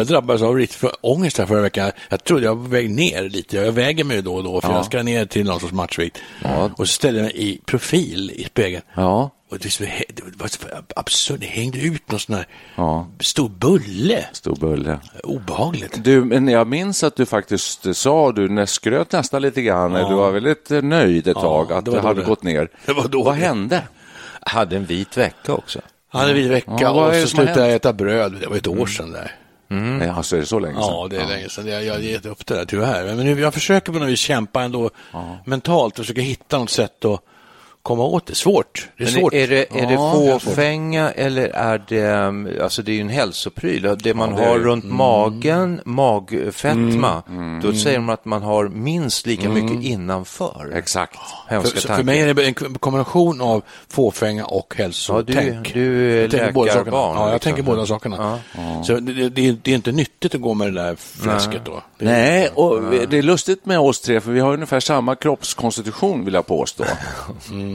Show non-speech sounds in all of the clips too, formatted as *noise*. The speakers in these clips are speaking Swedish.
Jag drabbades av riktigt för ångest här förra veckan. Jag trodde jag var på väg ner lite. Jag väger mig då och då för Ja. jag ska ner till någon sorts matchvikt. Ja. Och så ställde jag mig i profil i spegeln. Ja. Och det, var så- absurt, det hängde ut någon sån här Ja. stor bulle. Stor bulle. Obehagligt. Du, men jag minns att du faktiskt sa, du skröt nästan lite grann, du var väldigt nöjd ett tag att det det, hade det. gått ner. *laughs* Det var då Vad det. hände? hade en vit vecka också. Han hade vid vecka Ja, vad och så slutade jag äta bröd. Det var ett år sedan där. Nej, alltså är det så länge sedan? Ja, det är länge sedan. Jag jag har gett upp det där tyvärr. Men nu, jag försöker på något vis kämpa ändå mentalt och försöka hitta något sätt att komma åt det. Svårt. Det är svårt. är det, är det Ja, det är svårt. fåfänga eller är det, um, alltså det är ju en hälsopryl, det man det är har det. runt Mm. magen, magfetma, då säger de att man har minst lika mycket innanför. Exakt. Hemska För, för mig är det en kombination av fåfänga och Ja, hälsotänk. du, du är Jag tänker båda sakerna. läkarbarn. Ja, jag liksom. tänker båda sakerna. Så det, det, det, är, det är inte nyttigt att gå med det där fläsket då. Det är- Nej, och det är lustigt med oss tre, för vi har ungefär samma kroppskonstitution, vill jag påstå.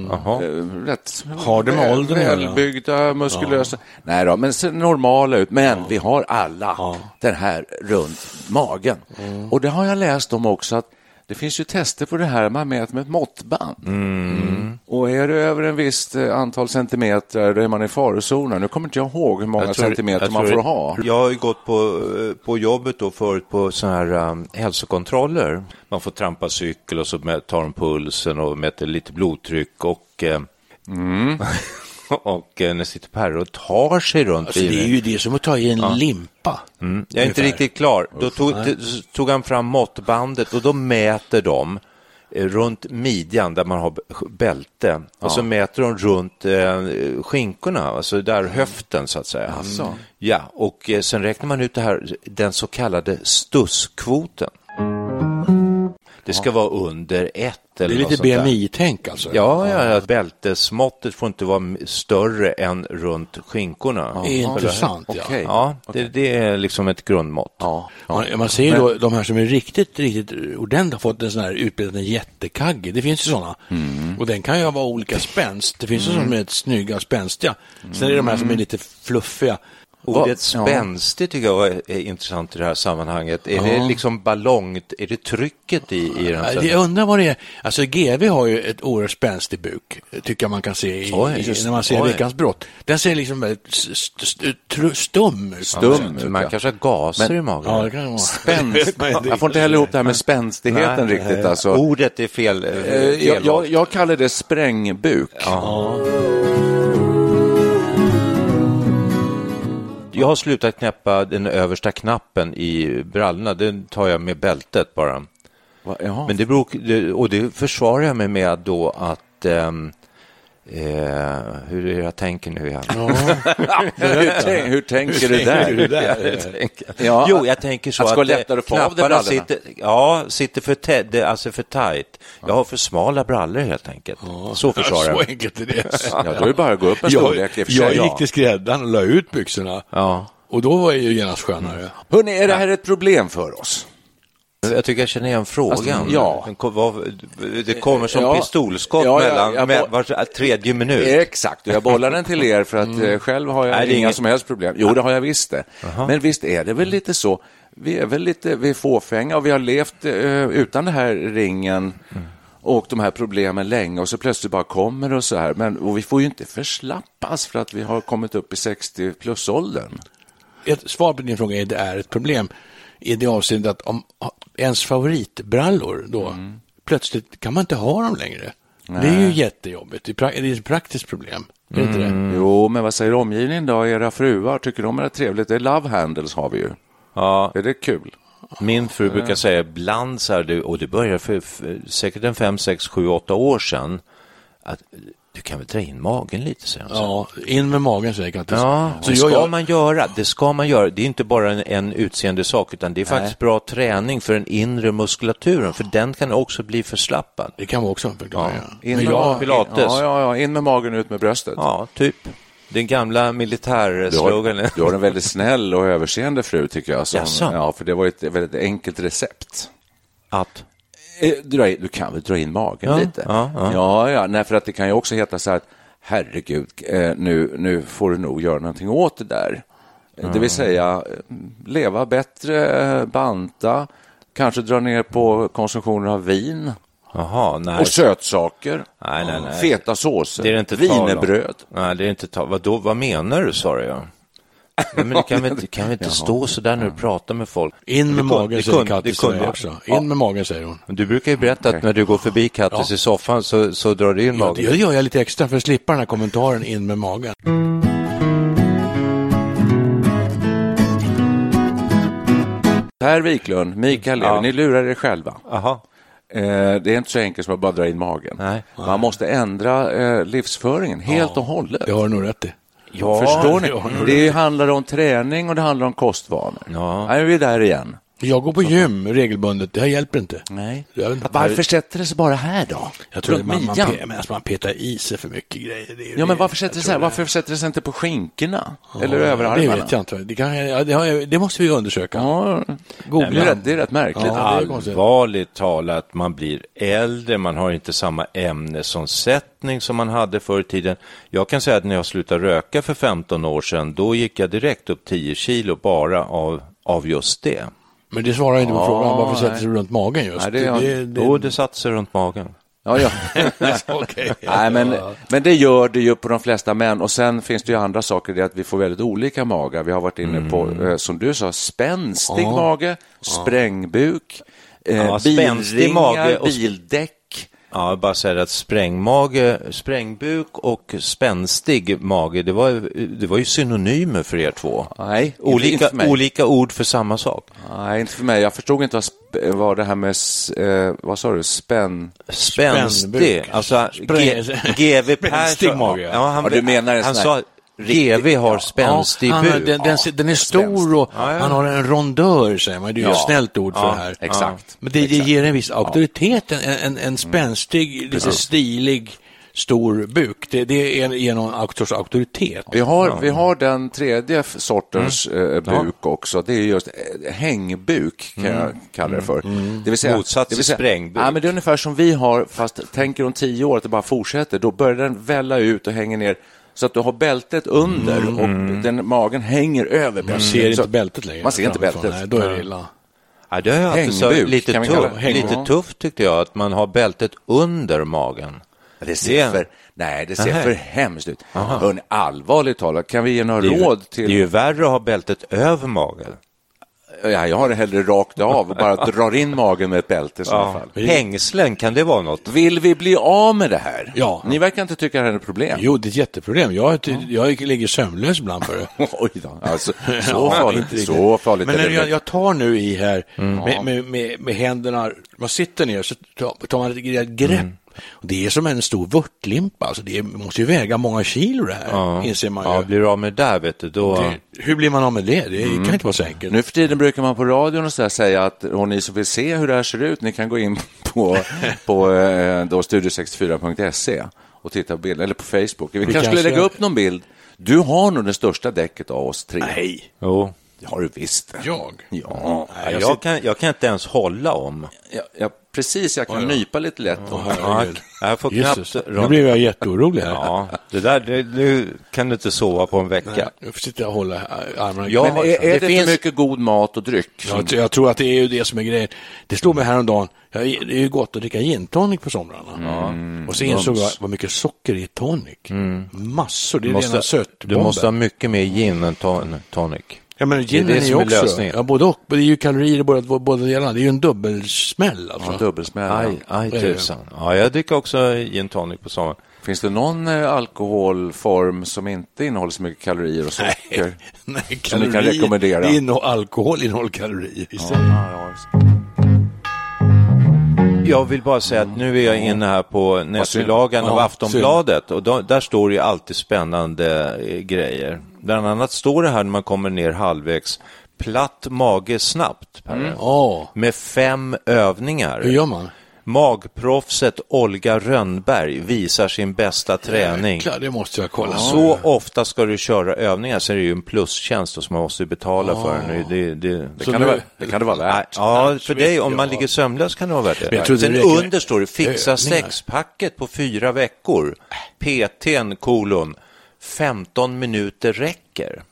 Eh, Rätt Har det med åldern att göra? välbyggda, muskulösa. Nej då, men ser normala ut. Men vi har alla den här runt magen. Mm. Och det har jag läst om också, att det finns ju tester på det här, man mäter med ett måttband. Mm. Och är det över en visst eh, antal centimeter, då är man i farozonen. Nu kommer inte jag ihåg hur många tror- centimeter man får ha. Jag har ju gått på, eh, på jobbet då förut på sådana här um, hälsokontroller. Man får trampa cykel och så tar de pulsen och mäter lite blodtryck och eh, *laughs* *laughs* och eh, när sitter Per och tar sig runt Alltså, det är bilen. ju det som att ta i en limpa. Mm. Jag är inte Ungefär. riktigt klar. Då tog, tog han fram måttbandet och då mäter de eh, runt midjan där man har bälte och så mäter de runt eh, skinkorna, alltså där höften så att säga. Alltså. Ja, och eh, sen räknar man ut det här, den så kallade stusskvoten. Det ska vara under ett Det eller är något lite. BMI-tänk alltså. Ja, ja, ja, bältesmåttet får inte vara större än runt skinkorna. Det är intressant. Ja. Okej. Ja, det, det är liksom ett grundmått. Ja. Man, man ser ju då de här som är riktigt, riktigt ordentligt har fått en sån här utbildad jättekagge. Det finns ju sådana. Och den kan ju vara olika spänst. Det finns ju som är ett snygga och spänstiga. Sen är det de här som är lite fluffiga. Ordet Ja. spänstig tycker jag är, intressant i det här sammanhanget. Är det liksom ballongt, är det trycket i, i den? Ja, Jag undrar vad det är. Alltså GV har ju ett oerhört spänstig buk, tycker jag man kan se i, Oj, just- när man ser oj. Veckans brott. Den ser liksom väldigt st- st- tr- stum ut. Stum. Ja, man kanske har gaser i magen. Ja, det kan vara. Spänst. *laughs* Men Jag får inte heller ihop det här med spänstigheten Nej, riktigt. Alltså. Ordet är fel. eh, Eh, fel jag, jag, jag kallar det sprängbuk. Jag har slutat knäppa den översta knappen i brallorna. Den tar jag med bältet bara. Men det beror, och det försvarar jag mig med då att ehm, eh, hur jag tänker nu igen? *laughs* hur, tänk, hur tänker du där? Jag Ja, jo, jag tänker så att att, eh, att dig knapparna sitter, ja, sitter för, tä- det- alltså för tajt. Jag har för smala brallor helt enkelt. Så försvarar *laughs* Så jag mig. enkelt är det. Ja, då är det bara att gå upp en Jag, storlek sig. jag gick Ja. till skräddaren och la ut byxorna. Ja. Och då var det ju genast skönare. Hörrni, är det här ett problem för oss? Jag tycker jag känner igen frågan. Alltså, ja. Det kommer som Ja. pistolskott Ja, ja, mellan jag var tredje minut. Exakt, och jag bollar den till er för att eh, själv har jag Nej, inga inget- som helst problem. Jo, det har jag visst det. Men visst är det väl lite så. Vi är väl lite vi är fåfänga och vi har levt eh, utan den här ringen och de här problemen länge och så plötsligt bara kommer det och så här. Men och vi får ju inte förslappas för att vi har kommit upp i 60 plus-åldern. Ett svar på din fråga är det är ett problem i det avseendet att om ens favoritbrallor då Mm. plötsligt kan man inte ha dem längre. Det är ju jättejobbigt. Det är, ett praktiskt problem. Är det inte Mm. det? Jo, men vad säger omgivningen då? Era fruar, tycker de är det trevligt? Det är love handles har vi ju. Ja, Är det kul? min fru brukar säga ibland så här, och det börjar för, för säkert en fem, sex, sju, åtta år sedan, att du kan väl dra in magen lite, säger. Ja, in med magen säger Kattis. Ja, så det jag, ska jag, man göra. Det ska man göra. Det är inte bara en, en utseende sak, utan det är faktiskt bra träning för den inre muskulaturen, för den kan också bli förslappad. Det kan vara också en förklaring. Ja. In med, jag. Pilates. Ja, ja, ja, in med magen, ut med bröstet. Ja, typ. Den gamla militärsloganen. du har en väldigt snäll och överseende fru, tycker jag. Som, ja, för det var ett väldigt enkelt recept. Att? Eh, du kan väl dra in magen Ja, lite? ja, ja. ja, ja nej, för att det kan ju också heta så här att herregud, eh, nu, nu får du nog göra någonting åt det där. Eh, Det vill säga eh, leva bättre, banta, kanske dra ner på konsumtionen av vin Jaha, nej. och sötsaker, Nej, nej, nej. feta såser, Det är det inte tal om. wienerbröd. Nej, det är inte tal. Vad menar du, sa jag. Nej, men det kan väl inte, kan väl inte stå så där när du pratar med folk. in med magen det säger Kattis också. In med magen säger hon. Du brukar ju berätta att när du går förbi Kattis i soffan så, så drar du in Ja, magen. det gör jag lite extra för att slippa den här kommentaren in med magen. Per Wiklund, Mikael Levi, Ja. ni lurar er själva. Jaha. Eh, det är inte så enkelt som att bara dra in magen. Nej. Man måste ändra eh, livsföringen helt och hållet. Det har du nog rätt i. Ja, Förstår ni? det handlar om träning och det handlar om kostvanor. Ja. Vi är där igen. Jag går på gym regelbundet, det här hjälper inte. Nej. Inte. Varför sätter det sig bara här då? Jag tror att man, man, pe- men alltså man petar i sig för mycket grejer. Det, är- Ja, men varför sätter det sig här? Varför sätter det sig inte på skinkorna? Eller det, över Det vet jag inte. Det, kan, ja, det, har, det måste vi undersöka. Ja, Googla. det, är rätt, det är rätt märkligt. Ja. Allvarligt talat, man blir äldre, man har inte samma ämnesomsättning som man hade förr i tiden. Jag kan säga att när jag slutade röka för 15 år sedan, då gick jag direkt upp 10 kilo bara av, av just det. Men det svarar inte på Ja, frågan varför sätter sig runt magen just. Nej, det är- det, det, Jo, det satte sig runt magen. Ja, ja. *laughs* *laughs* Okej. Nej, men, men det gör det ju på de flesta män. Och sen finns det ju andra saker, det är att vi får väldigt olika magar. Vi har varit inne på, eh, som du sa, spänstig Ja. mage, sprängbuk, eh, Ja, bilringar, mage och bildäck. Ja, jag bara säger att sprängmage, sprängbuk och spänstig mage, det var, det var ju synonymer för er två. Nej, Olika, inte för mig. olika ord för samma sak. Nej, inte för mig. Jag förstod inte vad, vad det här med, eh, vad sa du, spänn... Spänstig, alltså Spräng- G- GV Spänstig Persson. mage, ja. Ja, han, Ja, du menar en han sån sa här GV har spänstig har- buk. den, den, den är stor och Ja, ja. han har en rondör, säger man. Det är ju Ja. ett snällt ord för Ja, det här. Exakt. Men det, det ger en viss auktoritet, en, en, en spänstig, lite stilig, stor buk. Det, det är, auk- sorts auktoritet. Vi har, vi har den tredje sortens Mm. eh, buk också. Det är just eh, hängbuk, kan jag kalla det för. Det vill säga, Motsats till sprängbuk. Ja, men det är ungefär som vi har, fast tänker om tio år att det bara fortsätter. Då börjar den välla ut och hänger ner så att du har bältet under och den, magen hänger över bältet. Man ser Så- inte bältet längre. Man ser inte bältet. Nej, då är det illa. Ja, det jag alltid så Hängbuk, lite, tuff, det. lite tufft tyckte jag, att man har bältet under magen. Det ser Det- för, nej, det ser Nähä. för hemskt ut. Hörrni, allvarligt talat, kan vi ge några Det är, råd det till... är ju värre att ha bältet över magen. Ja, jag har det hellre rakt av och bara *laughs* drar in magen med ett bälte i sådana fall. Hängslen, kan det vara något? Vill vi bli av med det här? Ja. Ni verkar inte tycka det här är ett problem. Jo, det är ett jätteproblem. Jag, jag ligger sömnlös ibland för det. *laughs* Oj då. Alltså, så Ja, farligt, så farligt Men är när jag, jag tar nu i här med, med, med, med händerna, man sitter ner så tar, man ett grepp. Och det är som en stor vörtlimpa, alltså det måste ju väga många kilo det här, inser man ju. Ja, blir du av med det där, vet du, då... Det- Hur blir man av med det? Det kan inte vara så enkelt. Nu för tiden brukar man på radion och så där säga att och ni som vill se hur det här ser ut, ni kan gå in *laughs* på, på eh, då studio64.se och titta på bilden, eller på Facebook. Vi, kanske skulle lägga upp någon bild. Du har nog det största däcket av oss tre. Nej. Jo. Det har du visst. Jag? Ja, Ja, jag, kan, jag kan inte ens hålla om. ja, ja precis. Jag kan Ja, ja. nypa lite lätt. Åh, Ja, jag får Jesus, knappt... nu blev jag jätteorolig här. Ja, det där, det, nu kan du inte sova på en Nej, vecka. nu får sitta och hålla armarna Ja. Men är, är Det det, finns- för mycket god mat och dryck? Jag, jag tror att det är ju det som är grejen. Det slog mig häromdagen, ja, det är ju gott att dricka gin tonic på somrarna. Och så insåg jag vad mycket socker i tonic. Massor, det är Du rena måste, sötbomben. du måste ha mycket mer gin än ton, tonic. Ja, men ginen det är, som ju är också, lösningen. ja, både och. Det är ju kalorier i båda, båda delarna. Det är ju en dubbelsmäll alltså. Ja, dubbelsmäll. Aj, aj det det. tusan. Ja, jag dricker också gin tonic på sommaren. Finns det någon eh, alkoholform som inte innehåller så mycket kalorier och socker? *laughs* Nej, Som ni kan rekommendera? Det innehåll, alkohol innehåller kalorier. istället. Ja, ja, Jag vill bara säga att nu är jag inne här på nätbilagan av Aftonbladet och då, där står det ju alltid spännande eh, grejer. Bland annat står det här när man kommer ner halvvägs, platt mage snabbt, Per, Ja, med fem övningar. hur gör man? Magproffset Olga Rönnberg visar sin bästa träning. Jäklar, det måste jag kolla. Så ofta ska du köra övningar så är det ju en plustjänst som man måste betala för. den. Det, det, Det kan, nu- det, vara, det kan det vara värt. ja, för dig, om man ligger sömnlös kan det vara värt det. Sen under står det, fixa sexpacket på fyra veckor. PTn, kolon, 15 minuter räcker.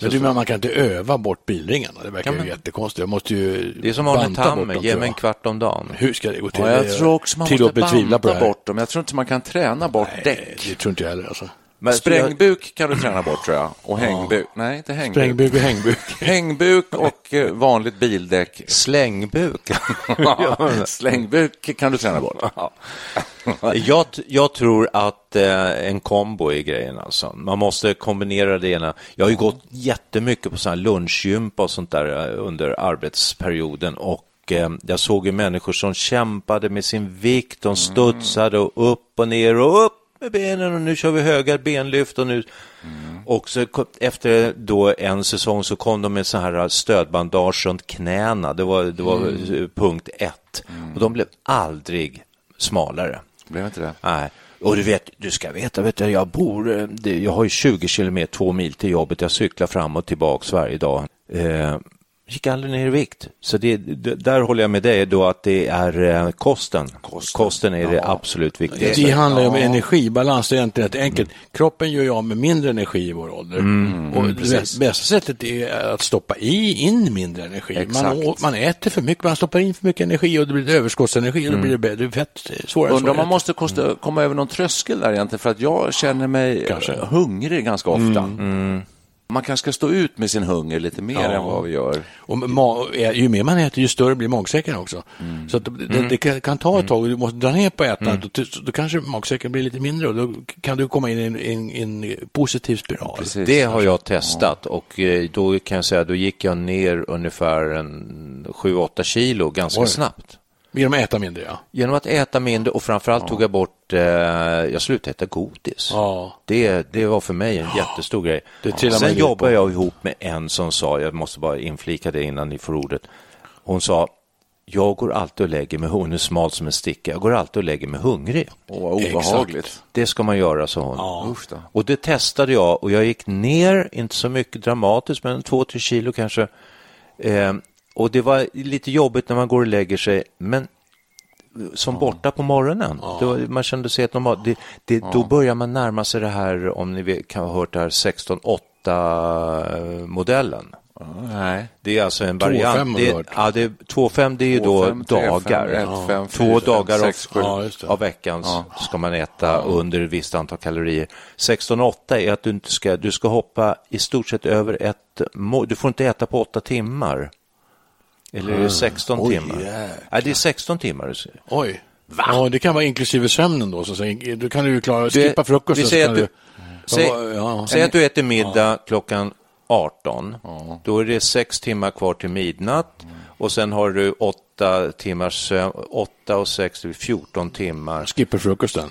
Men du menar man kan inte öva bort bilringarna? Det verkar Kan ju man- jättekonstigt. Jag måste ju Det är som Arne Tammer, ge mig en kvart om dagen. Hur ska det gå till? Ja, jag tror också man måste banta bort dem. Jag tror inte man kan träna bort Nej, däck. det tror inte jag heller alltså. Men Sprängbuk kan du träna bort tror jag. Och hängbuk. Nej, inte hängbuk. Sprängbuk och hängbuk. *laughs* Hängbuk och eh, vanligt bildäck. Slängbuk. *laughs* Slängbuk kan du träna bort. jag, jag tror att eh, en kombo är grejen alltså. Man måste kombinera det ena. Jag har ju gått jättemycket på sån här lunchgympa och sånt där eh, under arbetsperioden och eh, jag såg ju människor som kämpade med sin vikt, de studsade och upp och ner och upp med benen och nu kör vi höga benlyft och nu och så efter då en säsong så kom de med så här stödbandage runt knäna. Det var, det var eh, punkt ett. Och de blev aldrig smalare. Blev inte det? Nej. Och du vet, du ska veta, vet du, jag bor, eh, jag har ju 20 kilometer, två mil till jobbet, jag cyklar fram och tillbaks varje dag. Eh, gick aldrig ner i vikt. Så det, det, där håller jag med dig då att det är eh, kosten. Kosten, är det absolut viktigaste. Det handlar ju om energibalans, det är egentligen rätt enkelt. Kroppen gör ju av med mindre energi i vår ålder. Mm, och det bästa, sättet är att stoppa i in mindre energi. Man, Exakt. man äter för mycket, man stoppar in för mycket energi och det blir överskottsenergi och då blir det bättre fett. Svårare Undrar om man måste kosta, komma över någon tröskel där egentligen, för att jag känner mig Kanske. hungrig ganska ofta. Man kanske ska stå ut med sin hunger lite mer Ja. än vad vi gör. Och ju mer man äter, ju större blir magsäcken också. Mm. Så att det, det kan, kan ta ett tag och du måste dra ner på ätandet. Då, då kanske magsäcken blir lite mindre och då kan du komma in i en, en, en positiv spiral. Precis. Det har jag testat och eh, då kan jag säga, då gick jag ner ungefär en 7-8 kilo ganska Oj. snabbt. Genom att äta mindre, ja. Genom att äta mindre och framförallt tog jag bort, eh, jag slutade äta godis. Ja. Det, det var för mig en jättestor grej. Sen jobbade jag ihop med en som sa, jag måste bara inflika det innan ni får ordet. Hon sa, jag går alltid och lägger mig, hon är smal som en sticka, jag går alltid och lägger mig hungrig. Åh, vad obehagligt. Det ska man göra, sa hon. Ja. Och det testade jag och jag gick ner, inte så mycket dramatiskt, men två, tre kilo kanske. Eh, och det var lite jobbigt när man går och lägger sig, men som borta på morgonen. Det var, man kände sig helt normal. Det, det, Då börjar man närma sig det här, om ni kan ha hört det här 16-8-modellen. Nej. Det är alltså en 2,5 variant. Det, är- ja, det, 2,5 det är ju då 2,5, 3,5, dagar. 1, 5, Två 4, dagar av, 6, 7. Ja, just det. av veckan ska man äta under ett visst antal kalorier. 16,8 är att du inte ska, du ska hoppa i stort sett över ett. Du får inte äta på åtta timmar. Eller är det 16 Oj, timmar? jäklar. Nej, det är 16 timmar. Oj. Ja, det kan vara inklusive sömnen då. Så säg- då kan du ju klara, Du- skippa frukosten. vi säger så att kan du, säg, Ja. säg att du äter middag klockan 18. Då är det sex timmar kvar till midnatt. Och sen har du åtta timmars sömn. Åtta och sex, det blir 14 timmar. Skippa frukosten.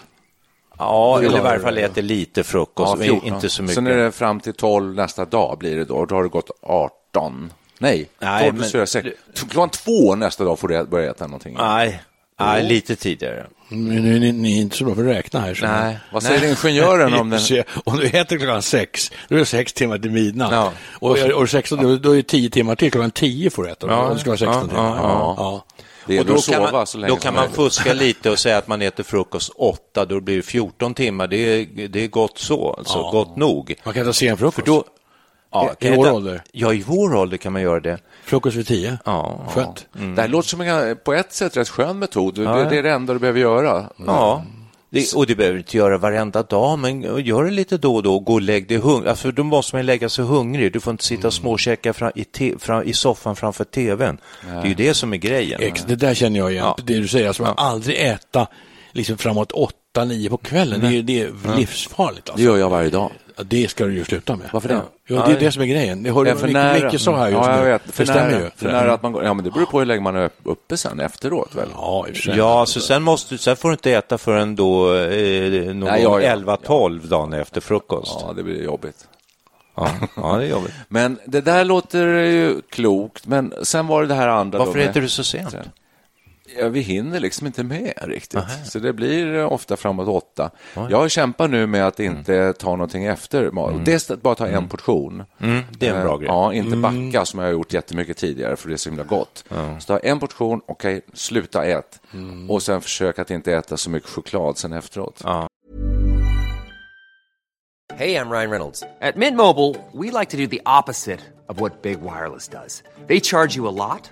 Ja, eller i varje fall äter lite frukost, Ja, men 14. inte så mycket. Sen är det fram till 12 nästa dag blir det då. Då har det gått 18. Nej, Nej, 12 plus men- 4, 6. Klockan två nästa dag får du börja äta någonting. Nej, Nej, lite tidigare. Men nu är ni, ni är inte så bra på att räkna här. Så Nej. Vad säger ingenjören om *laughs* den? Om du äter klockan sex, då är det sex timmar till midnatt. Ja. Och, och, och 16, då, då är det tio timmar till. Klockan tio får du äta. Ja. Det ska vara 16 Ja, timmar. ja, Ja. Det är Och då kan man, så länge då kan man möjligt. fuska lite och säga att man äter frukost åtta, då blir det 14 timmar. Det är, det är gott så, alltså Ja. gott nog. Man kan äta sen frukost. Då, ja, I vår ålder? Ja, i vår ålder kan man göra det. Frukost vid tio. Ja. Skönt. Det här låter som en på ett sätt rätt skön metod. Det, det är det enda du behöver göra. Ja. Det, och det behöver du inte göra varenda dag, men gör det lite då och då. Gå och lägg dig hungrig. Alltså, då måste man lägga sig hungrig. Du får inte sitta och småkäka fram, i, te, fram, i soffan framför tvn. Det är ju det som är grejen. Ex, det där känner jag igen. Ja. Det du säger, alltså man aldrig äta liksom framåt åtta, nio på kvällen. Det är, det är livsfarligt. Det Alltså. gör jag varje dag. Ja, det ska du ju sluta med. Varför det? Ja, det är det som är grejen. Det hörde Ja, Micke, nära- Micke sa här just ja, jag vet. Det För stämmer nära, ju. För nära att man går, ja, men det beror på hur länge man är uppe sen efteråt väl? Ja, i och för sig. Ja, så sen, måste, sen får du inte äta förrän då eh, någon Nej, ja, ja. 11-12 dagen efter frukost. Ja, det blir jobbigt. Ja, ja det är jobbigt. Men det där låter ju klokt, men sen var det det här andra. Varför äter du så sent? Ja, vi hinner liksom inte med riktigt. Så det blir eh, ofta framåt åtta. Jag kämpar nu med att inte ta någonting efter mat. Det är att bara ta en portion. Mm, det är en bra Eh, grej. Ja, inte backa som jag har gjort jättemycket tidigare för det är så himla gott. Så ta en portion, okej, sluta ät. Och sen försök att inte äta så mycket choklad sen efteråt. Hey, I'm Ryan Reynolds. At Mint Mobile, we like to do the opposite of what Big Wireless does. They charge you a lot,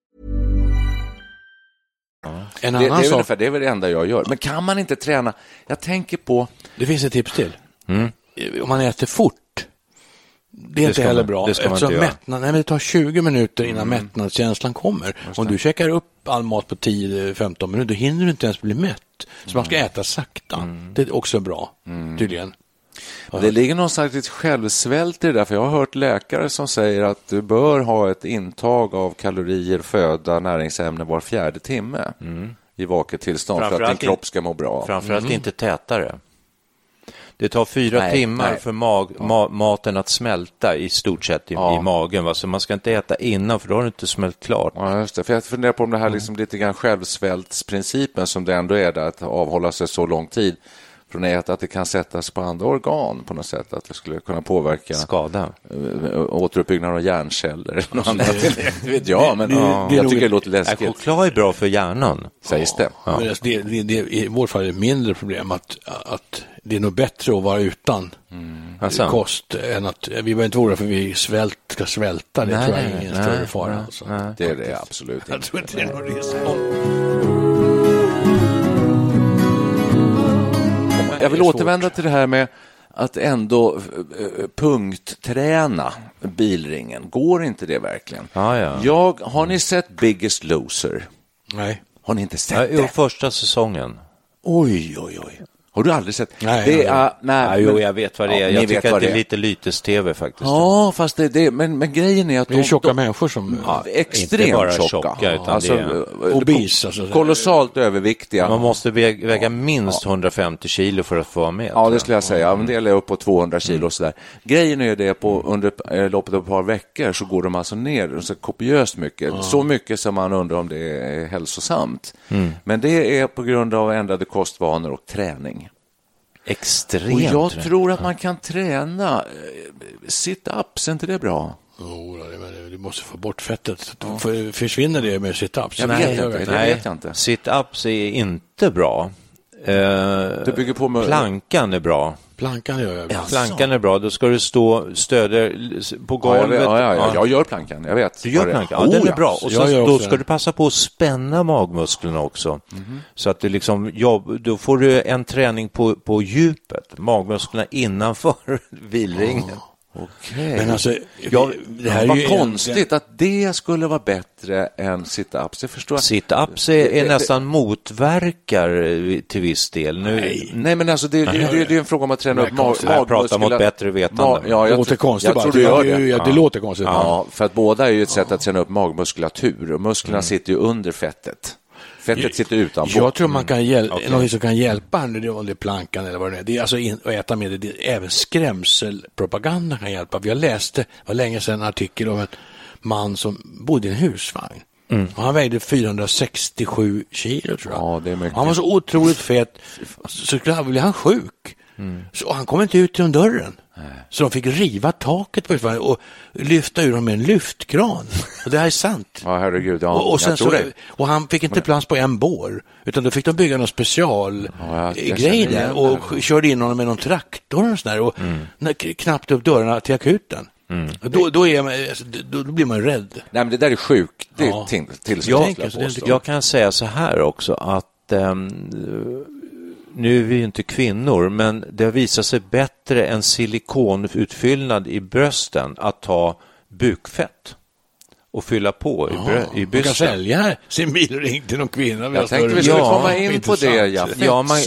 En Det, det, annan är sak, ungefär, det är väl det enda jag gör. Men kan man inte träna? Jag tänker på... det finns ett tips till. Om man äter fort, det är inte ska heller man- bra. det Eftersom inte mättnad, nej, men det tar 20 minuter innan mättnadskänslan kommer. Om du käkar upp all mat på 10-15 minuter, då hinner du inte ens bli mätt. Så man ska äta sakta. Det är också bra, tydligen. Det ligger någon slags självsvält i det där, för jag har hört läkare som säger att du bör ha ett intag av kalorier, föda, näringsämnen var fjärde timme i vaket tillstånd för att din kropp ska må bra. Framförallt inte tätare. Det tar fyra Nej, timmar nej. för mag, ma, maten att smälta i stort sett i, Ja. i magen. Va? Så man ska inte äta innan för då har du inte smält klart. Ja, just det. För jag funderar på om det här liksom lite grann självsvältsprincipen som det ändå är, där, att avhålla sig så lång tid från att äta, att det kan sättas på andra organ på något sätt, att det skulle kunna påverka Skada. äh, återuppbyggnad av hjärnceller eller något annat. *laughs* Det vet jag, men det- det är jag tycker det låter läskigt, choklad är bra för hjärnan. sägs det. Men alltså, det, det, det, I vårt fall är det ett mindre problem att, att det är nog bättre att vara utan Alltså. kost än att vi behöver inte oroa för vi svält, ska svälta. Det Nej, tror jag är ingen nej, större fara. nej, alltså. nej. Det är det absolut Jag inte. tror inte det är någon risk. Jag vill återvända till det här med att ändå eh, punktträna bilringen. Går inte det verkligen? Ja, ja. Jag, har ni sett Biggest Loser? Nej. Har ni inte sett Ja, jo, det? första säsongen. Oj, oj, oj. Har du aldrig sett? Nej, det är, nej, Ja, jo, men- jag vet vad det är. Ja, jag vet tycker att det är lite lytes-tv faktiskt. Ja, fast det, det men, men grejen är att Det är de, tjocka de, människor som... Ja, Inte extremt bara tjocka. tjocka, utan alltså, det är- eh, Obese, alltså. Kolossalt överviktiga. Man måste väga, väga minst 150 kilo för att få vara med. Ja, det skulle jag säga. En del är upp på 200 kilo och sådär. Grejen är det på under eh, loppet av ett par veckor så går de alltså ner så kopiöst mycket. Så mycket som man undrar om det är hälsosamt. Men det är på grund av ändrade kostvanor och träning. Extremt. Och jag tror tror att man kan träna eh, sit-ups, är inte det bra? Jo, du måste få bort fettet. Försvinner det med sit-ups? Jag vet jag inte. sit-ups är inte bra. Eh, Det bygger på med... Plankan är bra. Plankan gör jag. ibland. Plankan är bra, då ska du stå stöder på Ja, jag, golvet. vet, ja, ja, ja, jag gör plankan, jag vet. Du gör det plankan? Ja, den Oh, är bra. Och gör då ska det. du passa på att spänna magmusklerna också. Mhm. Så att du liksom jobb, då får du en träning på, på djupet, magmusklerna innanför *laughs* vilringen. Okej. Men alltså, Ja, det här är vad ju konstigt att det skulle vara bättre än sit-ups. Jag förstår. Sit-ups är, är nästan motverkar eh, till viss del. Nu, Nej, men alltså det, det, det, det är en fråga om att träna Det upp är mag, konstigt. Jag pratar mot bättre vetande. Ma- ja, det jag, låter tror- konstigt jag bara. tror du gör det. det. Ja, det låter konstigt. Ja, för att båda är ju ett sätt att träna upp magmuskulatur och musklerna Mm. sitter ju under fettet. Fettet sitter utanpå. Jag tror man kan Mm. hjälpa, något som kan hjälpa om det är plankan eller vad det är. Det är alltså in, att äta med det, det. Även skrämselpropaganda kan hjälpa. Jag läste, var länge sedan, en artikel om en man som bodde i en husvagn. Mm. Han vägde 467 kilo tror jag. Ja, är. Han var så otroligt fet så skulle- blev han sjuk. Mm. Så han kom inte ut genom dörren. Så de fick riva taket på och lyfta ur honom med en lyftkran. Och det här är sant. Ja, herregud. Ja, och, och, sen jag så, och han fick inte plats på en bår, utan då fick de bygga någon special Ja, jag- jag där och det. körde in honom med någon traktor och sådär och Mm. knappt upp dörrarna till akuten. Och Då, då, är man, alltså, då, blir man rädd. Nej, men det där är sjukt. Det är Ja. till, till, Jag- till, alltså, är påstå. Jag kan säga så här också att ehm, nu är vi ju inte kvinnor, men det har visat sig bättre än silikonutfyllnad i brösten att ta bukfett och fylla på i, brö- i Man kan sälja sin bilring till någon kvinna. Jag tänkte vi skulle Ja, komma in på det, ja. Ja, man,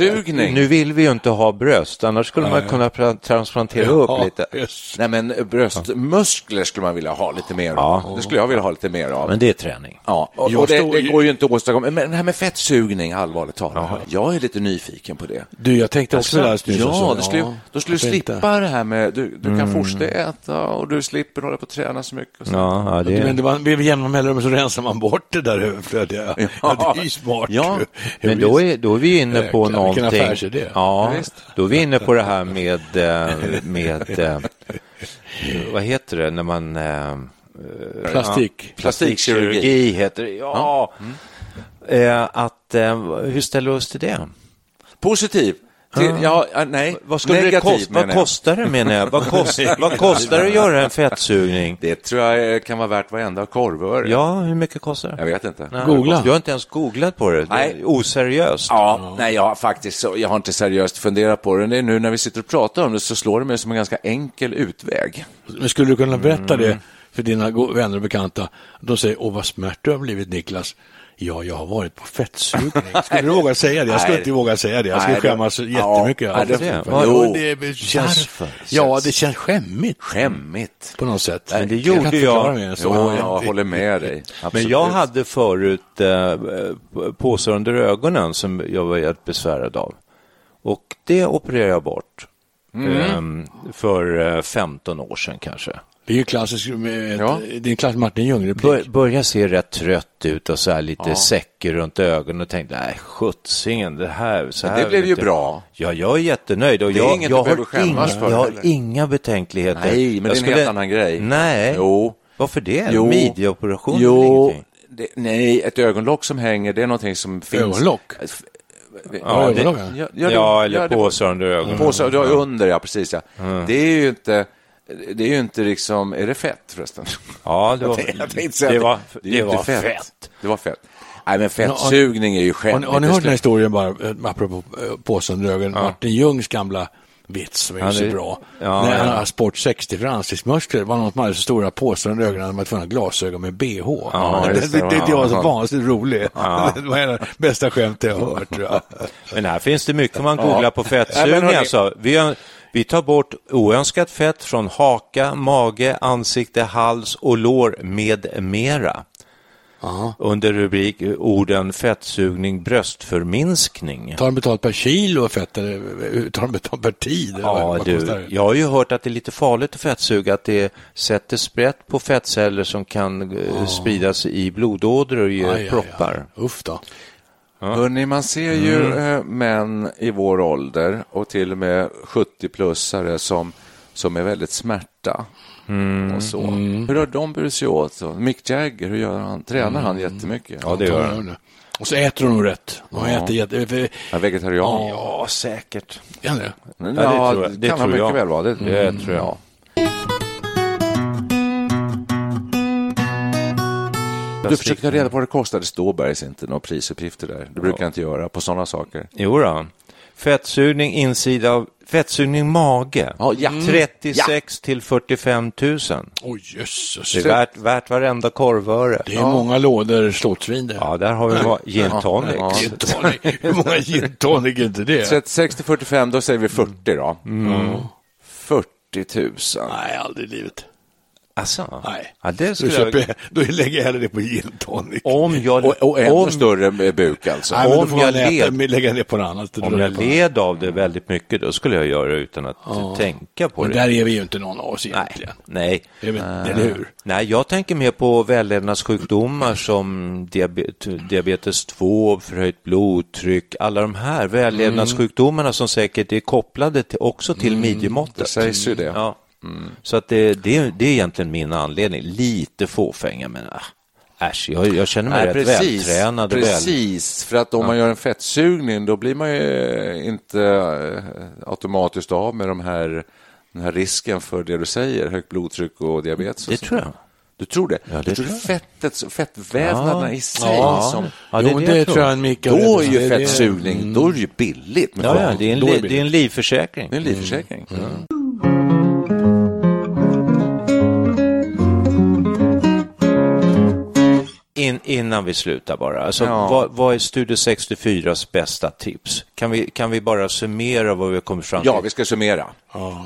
nu vill vi ju inte ha bröst, annars skulle man kunna pra- transplantera upp lite. Just. Nej, men bröstmuskler skulle man vilja ha lite mer Ja. av. Det skulle jag vilja ha lite mer av. Men det är träning. Ja, och, och det, det går ju inte att åstadkomma. Men det här med fettsugning, allvarligt talat, jag är lite nyfiken på det. Du, jag tänkte också det nyss. Ja, det skulle, Ja, då skulle du slippa det här med, du, du Mm. kan fortsätta äta och du slipper hålla på att träna så mycket. Och så. Ja, ja, Men det, det var, vid jämna mellanrum så rensar man bort det där överflödiga. *laughs* Ja. Ja. det är ju smart. Ja. men då är, då är vi inne på vilken någonting. affärsidé. Ja, Ja, då är vi inne på det här med, eh, med eh, vad heter det när man eh, Plastik. plastikkirurgi heter det. Ja. Eh, att, hur ställer du oss till det? Positiv. Till, ja, nej, Vad, skulle det negativ kosta, vad jag. kostar det menar jag? Vad, kost, *laughs* vad kostar det att göra en fettsugning? Det tror jag eh, kan vara värt varenda korvöre. Ja, hur mycket kostar det? Jag vet inte. Nej, Googla. Du har inte ens googlat på det. det Nej. oseriöst. Ja, nej, jag har faktiskt jag har inte seriöst funderat på det. Det är nu när vi sitter och pratar om det så slår det mig som en ganska enkel utväg. Men skulle du kunna berätta Mm. det för dina vänner och bekanta? De säger, åh vad smärt du har blivit Niklas. Ja, jag har varit på fettsugning. Skulle du våga säga det? Jag skulle inte våga säga det. Jag skulle det- skämmas ja, jättemycket. nej, det- vad- Jo, det känns, Varför? Ja, det känns skämmigt Skämmigt. på något sätt. Men det Jag gjorde jag. så. Jo, Ja, jag det- håller med dig. Men Absolut. jag hade förut eh, påsar under ögonen som jag var helt besvärad av. Och det opererade jag bort. Mm. Eh, för eh, 15 år sedan kanske. Det är ju klassiskt med, Ja. det är en klassisk Martin Bör, Ljung-replik. började se rätt trött ut och så här lite säcker runt ögonen och tänkte, nej sjuttsingen, det här, så Men här. det blev ju vet du." bra. Ja, jag är jättenöjd och jag, jag, behöver har inga, för jag har heller. inga betänkligheter. Nej, men Jag det är en helt annan grej. Nej, Jo. varför det? Jo. Midjeoperation? Jo, eller ingenting? det, nej, ett ögonlock som hänger, det är någonting som finns. Ögonlock? Ja, det, Ja, ja, det- eller ja, påsar under ögonen. Påsar, du har under, ja precis ja. Det är ju inte, det är ju inte liksom, är det fett förresten? Ja, det var, Jag tänkte det var, ju det inte var fett. Det var fett. Nej, men fettsugning är ju ni- har ni hört den här historien bara, eh, apropå eh, påsen under ögonen, Martin Ljungs gamla vits som är Han så bra. Ja, När han ja. har sport 60 för ansiktsmuskler. Det var någon som hade så stora påsar under ögonen att man var tvungen glasögon med bh. Ja, det, *laughs* det, det. det, det var så Ja. vansinnigt roligt. *laughs* Det var en av de bästa skämt jag har hört. Tror jag. *laughs* Men här finns det mycket man googlar på fettsugning. hörni- Alltså. Vi, vi tar bort oönskat fett från haka, mage, ansikte, hals och lår med mera. Under rubrik eh, orden fettsugning, bröstförminskning. Tar de betalt per kilo fett eller tar de betalt per tid? Ja, du, jag har ju hört att det är lite farligt att fettsuga, att det sätter sprätt på fettceller som kan eh, spridas i blodådror och ge Aj, aj, aj. proppar. Uff då. Hörrni, man ser ju eh, män i vår ålder och till och med 70-plussare som, som är väldigt smärta. Och så. Hur har de burit sig åt? Så, Mick Jagger, hur gör han? Tränar han jättemycket? Ja, det gör han. Och så äter de nog rätt. De äter jätte... För, Han är vegetarian? Ja, säkert. är det? Ja, det tror jag. det Det kan han jag. mycket väl vara. Det, Det tror jag. Du försöker ta reda på vad det kostar. Det står bergs inte några prisuppgifter där. Det brukar jag inte göra på sådana saker. Jo då. Fettsugning insida av fettsugning mage. Ja, ja. 36 till 45 000. Oj, jösses. Det är värt, värt varenda korvöre. Det är många lådor slottsvin det. Ja, där har vi va- gin tonic. Ja. Gin tonic. Hur många gin tonic är inte det? 36 till 45, då säger vi 40 då. 40 000. Nej, aldrig i livet. Alltså, Nej. Ja, det Då, köper jag... jag, då lägger jag hellre det på gin tonic. Om jag, Och, och ännu om, större buk alltså. Nej, men om jag äta, led- lägga ner på något annat. om jag led av det väldigt mycket, då skulle jag göra det utan att tänka på Men det. där är vi ju inte någon av oss Nej, egentligen. nej. Det är väl- Eller hur? Nej, jag tänker mer på vällevnadssjukdomar som diabet, diabetes 2, förhöjt blodtryck, alla de här vällevnadssjukdomarna som säkert är kopplade till, också till midjemåttet. Det sägs ju det. Ja. Så att det, det, det är egentligen min anledning. Lite fåfänga, men äh, äsch, jag, jag känner mig Nej, rätt precis, vältränad och väl... precis. För att om man gör en fettsugning då blir man ju eh, inte eh, automatiskt av med de här, den här risken för det du säger, högt blodtryck och diabetes. och Det sånt. tror jag. Du tror det? Ja, det du tror tror jag. fettet, fettvävnaderna i sig Ja. som... Ja, det är jo, det det, tror jag Mikael Då är ju Det- det- fettsugning, då är det ju billigt. Ja, ja, det är en, Då är li, det det är en livförsäkring. Det är en livförsäkring. In, innan vi slutar bara, alltså, Ja. vad, vad är Studio 64s bästa tips? Kan vi, kan vi bara summera vad vi har kommit fram till? Ja, vi ska summera.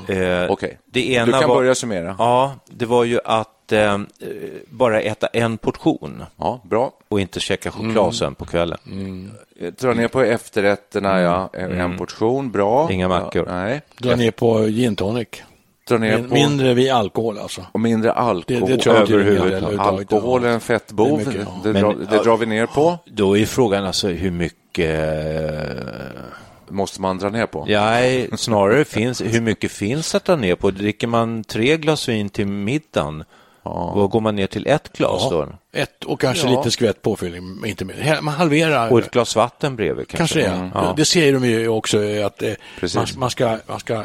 Eh, Okej. Det ena Du kan var, börja summera. Ja, det var ju att eh, bara äta en portion Ja, bra. och inte käka choklad sen på kvällen. Eh, Dra ner på efterrätterna, ja. En portion, bra. Inga mackor. Ja, nej. Dra ner på gin tonic. Dra ner Min, på... mindre vid alkohol alltså. Och mindre alkohol. Det- det tror jag inte Överhuvudtaget. det. Alkohol är en Det fettbov. mycket, Det, ja. det, Men- drar, det drar vi ner på. Då är frågan alltså hur mycket... Måste man dra ner på. Ja, snarare finns, hur mycket finns att dra ner på? Dricker man tre glas vin till middagen, vad går man ner till ett glas då? Ett och kanske Ja. lite skvätt påfyllning, inte mer. Man halverar. Och ett glas vatten bredvid kanske? Kanske det, Mm. ja. Det säger de ju också att eh, Precis. man, man ska, man ska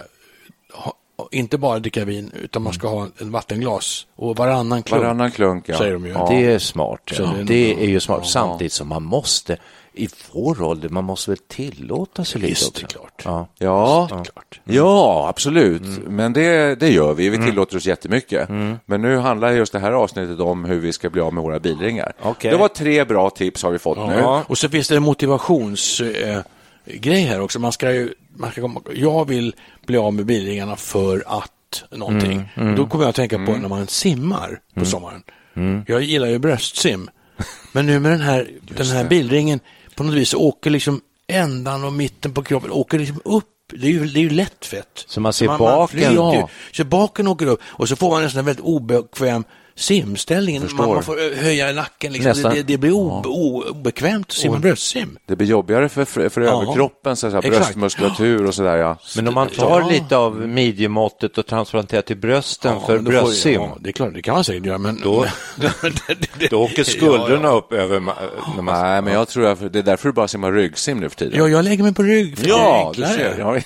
inte bara dricka vin, utan man ska ha en vattenglas och varannan klunk. Varannan klunk, ja. Säger de ju. Ja. Det är smart. Ja. det är Det nog- är ju smart. Samtidigt som man måste, i vår ålder, man måste väl tillåta sig lite också. klart. Ja. Ja, Klart. ja absolut. Men det, det gör vi. Vi tillåter oss jättemycket. Men nu handlar just det här avsnittet om hur vi ska bli av med våra bilringar. Okej. Det var tre bra tips har vi fått nu. Ja. Och så finns det en motivationsgrej eh, här också. Man ska ju, man ska, komma- jag vill bli av med bilringarna för att någonting. Då kommer jag att tänka på när man simmar på sommaren. Jag gillar ju bröstsim. *laughs* Men nu med den här, den här bilringen på något vis åker liksom ändan och mitten på kroppen åker liksom upp. Det är ju, det är ju lätt fett. Så man ser man, baken? Man, ja, så baken åker upp och så får man en sån väldigt obekväm simställning. Man, Förstår. man får höja nacken. Liksom. Nästan. Det, det, blir obe, o, obekvämt att simma bröstsim. Det blir jobbigare för, för, för Ja. överkroppen, så Exakt. bröstmuskulatur och sådär. Ja. Men om man tar Ja. lite av midjemåttet och transplanterar till brösten för får- bröstsim, Ja, det är klart, det kan man säkert göra, men... Då- *laughs* då åker skuldrorna upp över... Nej, men jag tror att det är därför du bara simmar ryggsim nu för tiden. Ja, jag lägger mig på rygg. För det är ja du enklare.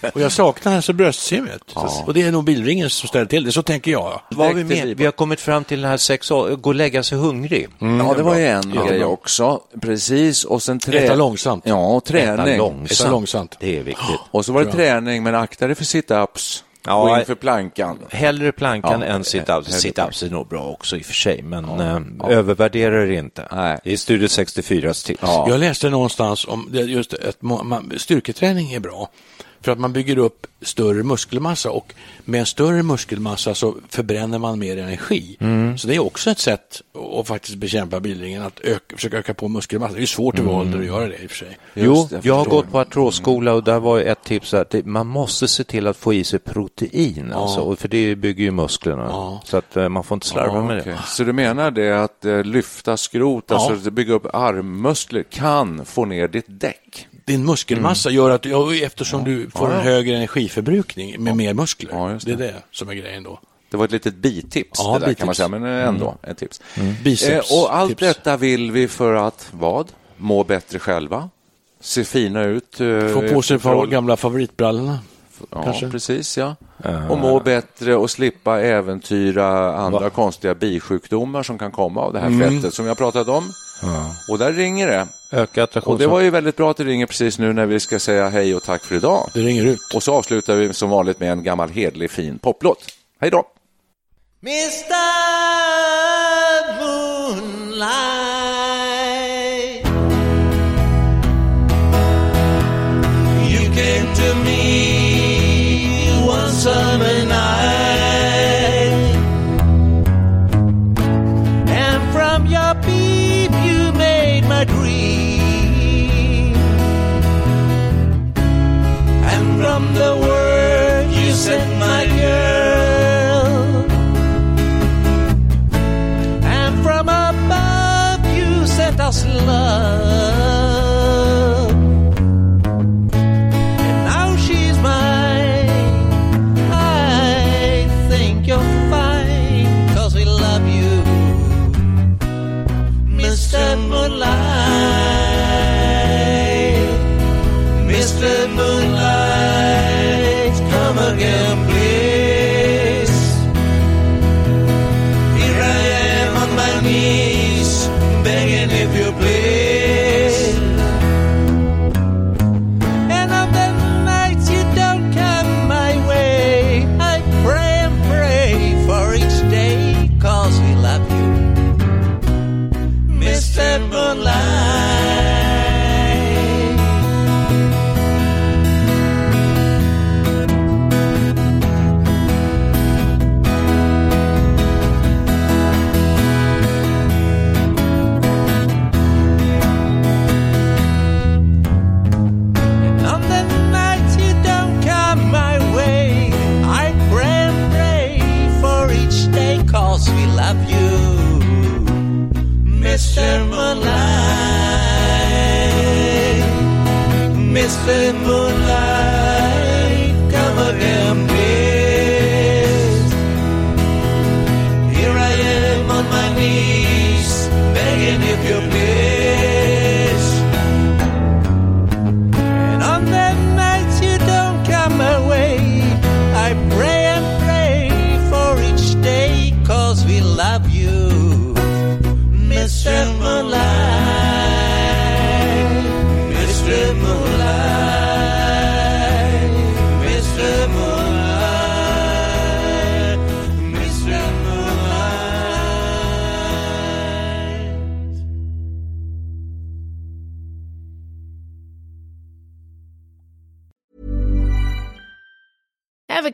Ja. Och jag saknar alltså bröstsimmet. Och det är nog bilringen som ställer till det, så tänker jag. Vad har vi med? Vi har kommit fram till den här sex år, gå och lägga sig hungrig. Ja, det var ju en grej också. Precis, och sen trä... Äta långsamt. Ja, och Äta träning. långsamt. Äta långsamt. Det är viktigt. *gasps* Och så var det träning, men akta dig för sit-ups Ja, och inför plankan. Hellre plankan Ja, än sit-ups. Sit-ups är nog bra också i och för sig, men eh, övervärdera det inte. Nej. Det är Studio 64s tips. Ja. Jag läste någonstans om just att styrketräning är bra. För att man bygger upp större muskelmassa och med en större muskelmassa så förbränner man mer energi. Så det är också ett sätt att faktiskt bekämpa bildringen, att öka, försöka öka på muskelmassa. Det är svårt i vår ålder att göra det i och för sig. Jo, Just det, jag har gått på artrosskola och där var ett tips att det, man måste se till att få i sig protein, alltså, och för det bygger ju musklerna. Ja. Så att eh, man får inte slarva med Okej. det. Så du menar det att eh, lyfta skrot, Ja. alltså att bygga upp armmuskler, kan få ner ditt däck? Din muskelmassa gör att, ja, eftersom du får en högre energiförbrukning med mer muskler. Ja, det. det. är det som är grejen då. Det var ett litet bitips, Ja, det där kan bitips. man säga, men eh, ändå ett tips. Biceps. Eh, och allt tips. detta vill vi för att, vad? Må bättre själva? Se fina ut? eh, Få på sig förhåll- gamla favoritbrallorna. Ja, kanske. precis ja. Och må bättre och slippa äventyra andra konstiga bisjukdomar som kan komma av det här fettet som jag pratat om. Och där ringer det. Öka Och attraktions... det var ju väldigt bra att det ringer precis nu när vi ska säga hej och tack för idag. Det ringer ut. Och så avslutar vi som vanligt med en gammal hedlig fin poplåt. Hej då! You